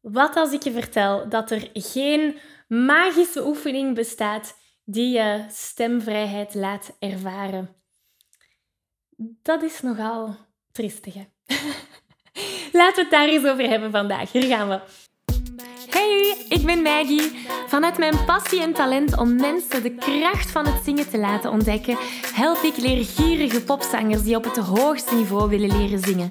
Wat als ik je vertel dat er geen magische oefening bestaat die je stemvrijheid laat ervaren? Dat is nogal triestig, hè? Laten we het daar eens over hebben vandaag. Hier gaan we. Hey, ik ben Maggie. Vanuit mijn passie en talent om mensen de kracht van het zingen te laten ontdekken, help ik leergierige popzangers die op het hoogste niveau willen leren zingen.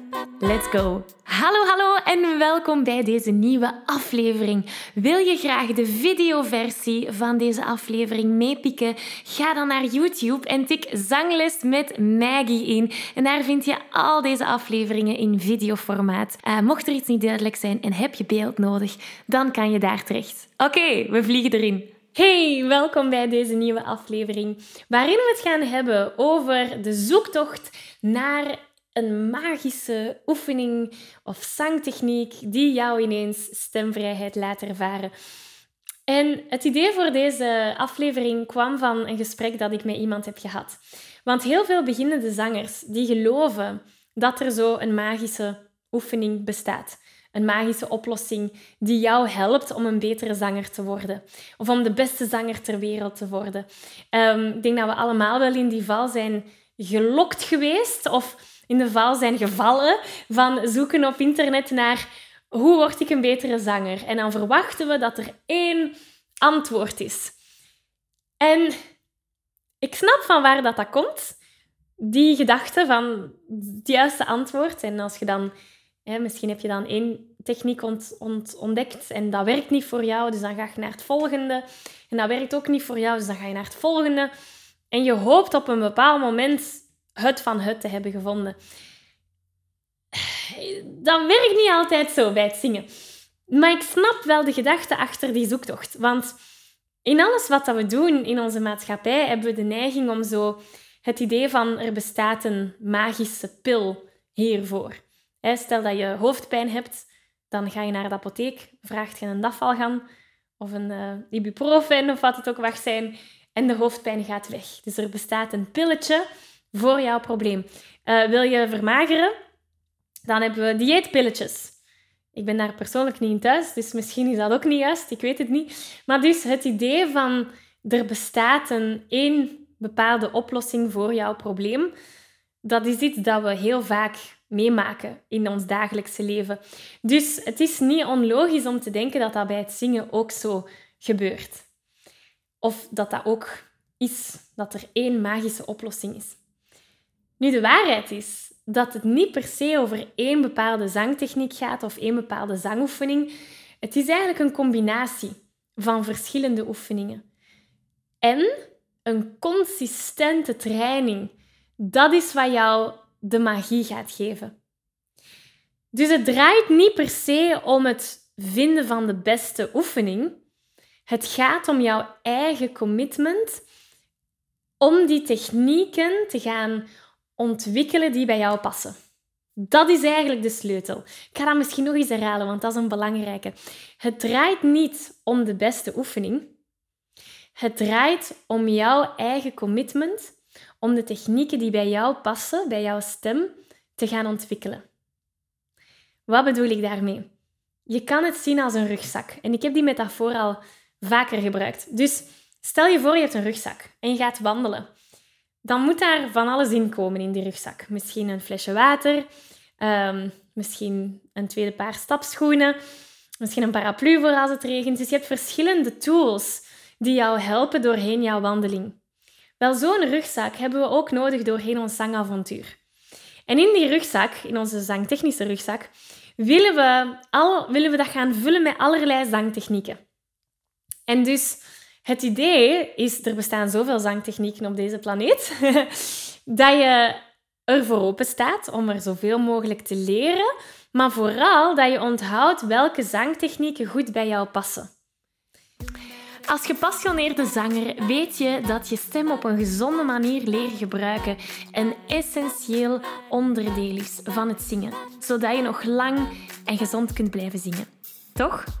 Let's go! Hallo, hallo en welkom bij deze nieuwe aflevering. Wil je graag de videoversie van deze aflevering meepikken? Ga dan naar YouTube en tik Zangles met Maggie in. En daar vind je al deze afleveringen in videoformaat. Uh, mocht er iets niet duidelijk zijn en heb je beeld nodig, dan kan je daar terecht. Oké, we vliegen erin. Hey, welkom bij deze nieuwe aflevering, waarin we het gaan hebben over de zoektocht naar een magische oefening of zangtechniek die jou ineens stemvrijheid laat ervaren. En het idee voor deze aflevering kwam van een gesprek dat ik met iemand heb gehad. Want heel veel beginnende zangers die geloven dat er zo een magische oefening bestaat. Een magische oplossing die jou helpt om een betere zanger te worden. Of om de beste zanger ter wereld te worden. Um, ik denk dat we allemaal wel in die val zijn gelokt geweest. Of in de val zijn gevallen van zoeken op internet naar hoe word ik een betere zanger. En dan verwachten we dat er één antwoord is. En ik snap van waar dat, dat komt. Die gedachte van het juiste antwoord. En als je dan Hè, misschien heb je dan één techniek ont, ont, ontdekt en dat werkt niet voor jou, dus dan ga je naar het volgende. En dat werkt ook niet voor jou, dus dan ga je naar het volgende. En je hoopt op een bepaald moment het van het te hebben gevonden. Dat werkt niet altijd zo bij het zingen. Maar ik snap wel de gedachte achter die zoektocht. Want in alles wat we doen in onze maatschappij hebben we de neiging om zo het idee van er bestaat een magische pil hiervoor. Stel dat je hoofdpijn hebt, dan ga je naar de apotheek, vraagt je een dafalgan of een uh, ibuprofen of wat het ook mag zijn en de hoofdpijn gaat weg. Dus er bestaat een pilletje voor jouw probleem. Uh, wil je vermageren? Dan hebben we dieetpilletjes. Ik ben daar persoonlijk niet in thuis, dus misschien is dat ook niet juist, ik weet het niet. Maar dus het idee van er bestaat een één bepaalde oplossing voor jouw probleem, dat is iets dat we heel vaak meemaken in ons dagelijkse leven. Dus het is niet onlogisch om te denken dat dat bij het zingen ook zo gebeurt. Of dat dat ook is, dat er één magische oplossing is. Nu, de waarheid is dat het niet per se over één bepaalde zangtechniek gaat of één bepaalde zangoefening. Het is eigenlijk een combinatie van verschillende oefeningen. En een consistente training. Dat is wat jou de magie gaat geven. Dus het draait niet per se om het vinden van de beste oefening. Het gaat om jouw eigen commitment om die technieken te gaan ontwikkelen die bij jou passen. Dat is eigenlijk de sleutel. Ik ga dat misschien nog eens herhalen, want dat is een belangrijke. Het draait niet om de beste oefening. Het draait om jouw eigen commitment om de technieken die bij jou passen, bij jouw stem, te gaan ontwikkelen. Wat bedoel ik daarmee? Je kan het zien als een rugzak. En ik heb die metafoor al vaker gebruikt. Dus stel je voor je hebt een rugzak en je gaat wandelen. Dan moet daar van alles in komen in die rugzak. Misschien een flesje water, ehm, misschien een tweede paar stapschoenen, misschien een paraplu voor als het regent. Dus je hebt verschillende tools die jou helpen doorheen jouw wandeling. Wel, zo'n rugzak hebben we ook nodig doorheen ons zangavontuur. En in die rugzak, in onze zangtechnische rugzak, willen we, al, willen we dat gaan vullen met allerlei zangtechnieken. En dus Het idee is, er bestaan zoveel zangtechnieken op deze planeet, dat je ervoor open staat om er zoveel mogelijk te leren, maar vooral dat je onthoudt welke zangtechnieken goed bij jou passen. Als gepassioneerde zanger weet je dat je stem op een gezonde manier leren gebruiken een essentieel onderdeel is van het zingen, zodat je nog lang en gezond kunt blijven zingen. Toch?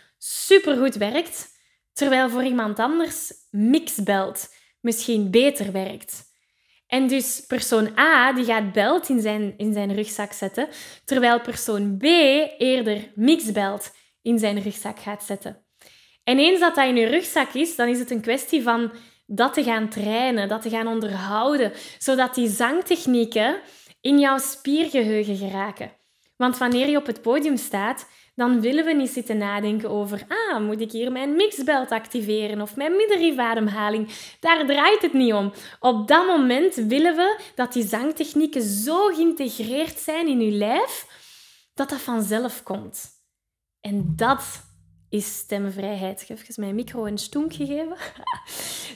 supergoed werkt, terwijl voor iemand anders mixbelt misschien beter werkt. En dus persoon A die gaat belt in zijn, in zijn rugzak zetten, terwijl persoon B eerder mixbelt in zijn rugzak gaat zetten. En eens dat dat in je rugzak is, dan is het een kwestie van dat te gaan trainen, dat te gaan onderhouden, zodat die zangtechnieken in jouw spiergeheugen geraken. Want wanneer je op het podium staat, dan willen we niet zitten nadenken over, ah, moet ik hier mijn mixbelt activeren of mijn middenrifademhaling. Daar draait het niet om. Op dat moment willen we dat die zangtechnieken zo geïntegreerd zijn in je lijf, dat dat vanzelf komt. En dat is stemvrijheid. Ik heb mijn micro een stoenk gegeven.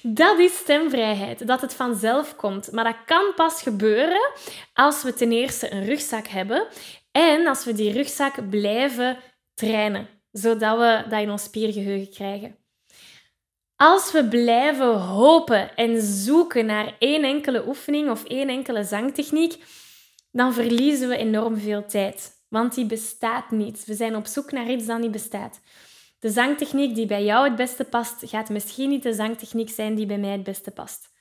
Dat is stemvrijheid, dat het vanzelf komt. Maar dat kan pas gebeuren als we ten eerste een rugzak hebben en als we die rugzak blijven trainen, zodat we dat in ons spiergeheugen krijgen. Als we blijven hopen en zoeken naar één enkele oefening of één enkele zangtechniek, dan verliezen we enorm veel tijd. Want die bestaat niet. We zijn op zoek naar iets dat niet bestaat. De zangtechniek die bij jou het beste past, gaat misschien niet de zangtechniek zijn die bij mij het beste past.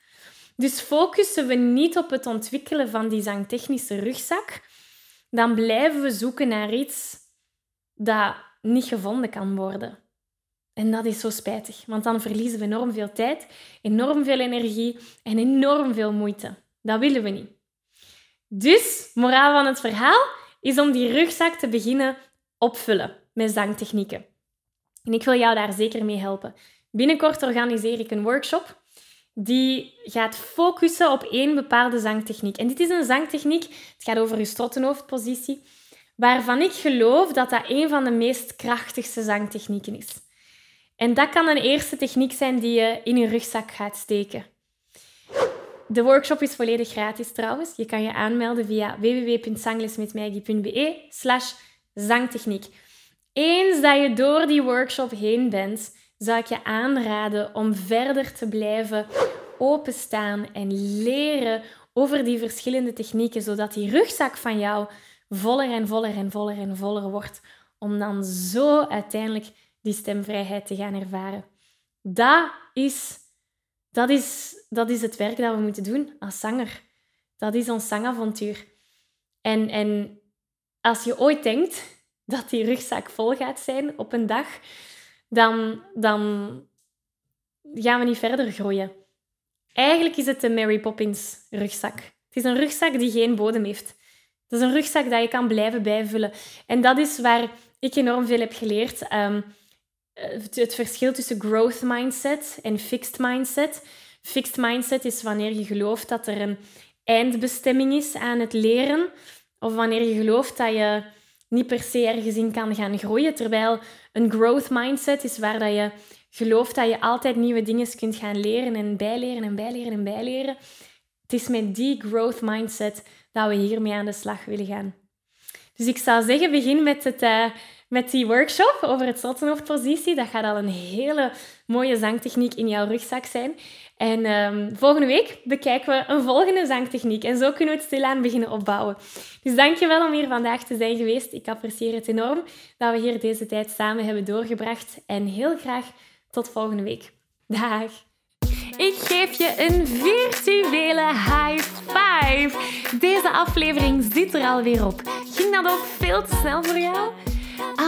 Dus focussen we niet op het ontwikkelen van die zangtechnische rugzak, dan blijven we zoeken naar iets dat niet gevonden kan worden. En dat is zo spijtig, want dan verliezen we enorm veel tijd, enorm veel energie en enorm veel moeite. Dat willen we niet. Dus, moraal van het verhaal is om die rugzak te beginnen opvullen met zangtechnieken. En ik wil jou daar zeker mee helpen. Binnenkort organiseer ik een workshop die gaat focussen op één bepaalde zangtechniek. En dit is een zangtechniek, het gaat over je strottenhoofdpositie, waarvan ik geloof dat dat een van de meest krachtigste zangtechnieken is. En dat kan een eerste techniek zijn die je in je rugzak gaat steken. De workshop is volledig gratis trouwens. Je kan je aanmelden via www.zanglesmetmaggie.be slash zangtechniek. Eens dat je door die workshop heen bent, zou ik je aanraden om verder te blijven openstaan en leren over die verschillende technieken, zodat die rugzak van jou voller en voller en voller en voller wordt, om dan zo uiteindelijk die stemvrijheid te gaan ervaren. Dat is, dat is, dat is het werk dat we moeten doen als zanger. Dat is ons zangavontuur. En, en als je ooit denkt dat die rugzak vol gaat zijn op een dag, dan, dan gaan we niet verder groeien. Eigenlijk is het de Mary Poppins rugzak. Het is een rugzak die geen bodem heeft. Het is een rugzak dat je kan blijven bijvullen. En dat is waar ik enorm veel heb geleerd. Um, het verschil tussen growth mindset en fixed mindset. Fixed mindset is wanneer je gelooft dat er een eindbestemming is aan het leren. Of wanneer je gelooft dat je niet per se ergens in kan gaan groeien. Terwijl een growth mindset is waar dat je gelooft dat je altijd nieuwe dingen kunt gaan leren en bijleren en bijleren en bijleren. Het is met die growth mindset dat we hiermee aan de slag willen gaan. Dus ik zou zeggen, begin met, het, uh, met die workshop over het slottenhoofdpositie. Dat gaat al een hele mooie zangtechniek in jouw rugzak zijn. En um, volgende week bekijken we een volgende zangtechniek. En zo kunnen we het stilaan beginnen opbouwen. Dus dankjewel om hier vandaag te zijn geweest. Ik apprecieer het enorm dat we hier deze tijd samen hebben doorgebracht. En heel graag tot volgende week. Dag! Ik geef je een virtuele high five. Deze aflevering zit er alweer op. Ging dat ook veel te snel voor jou?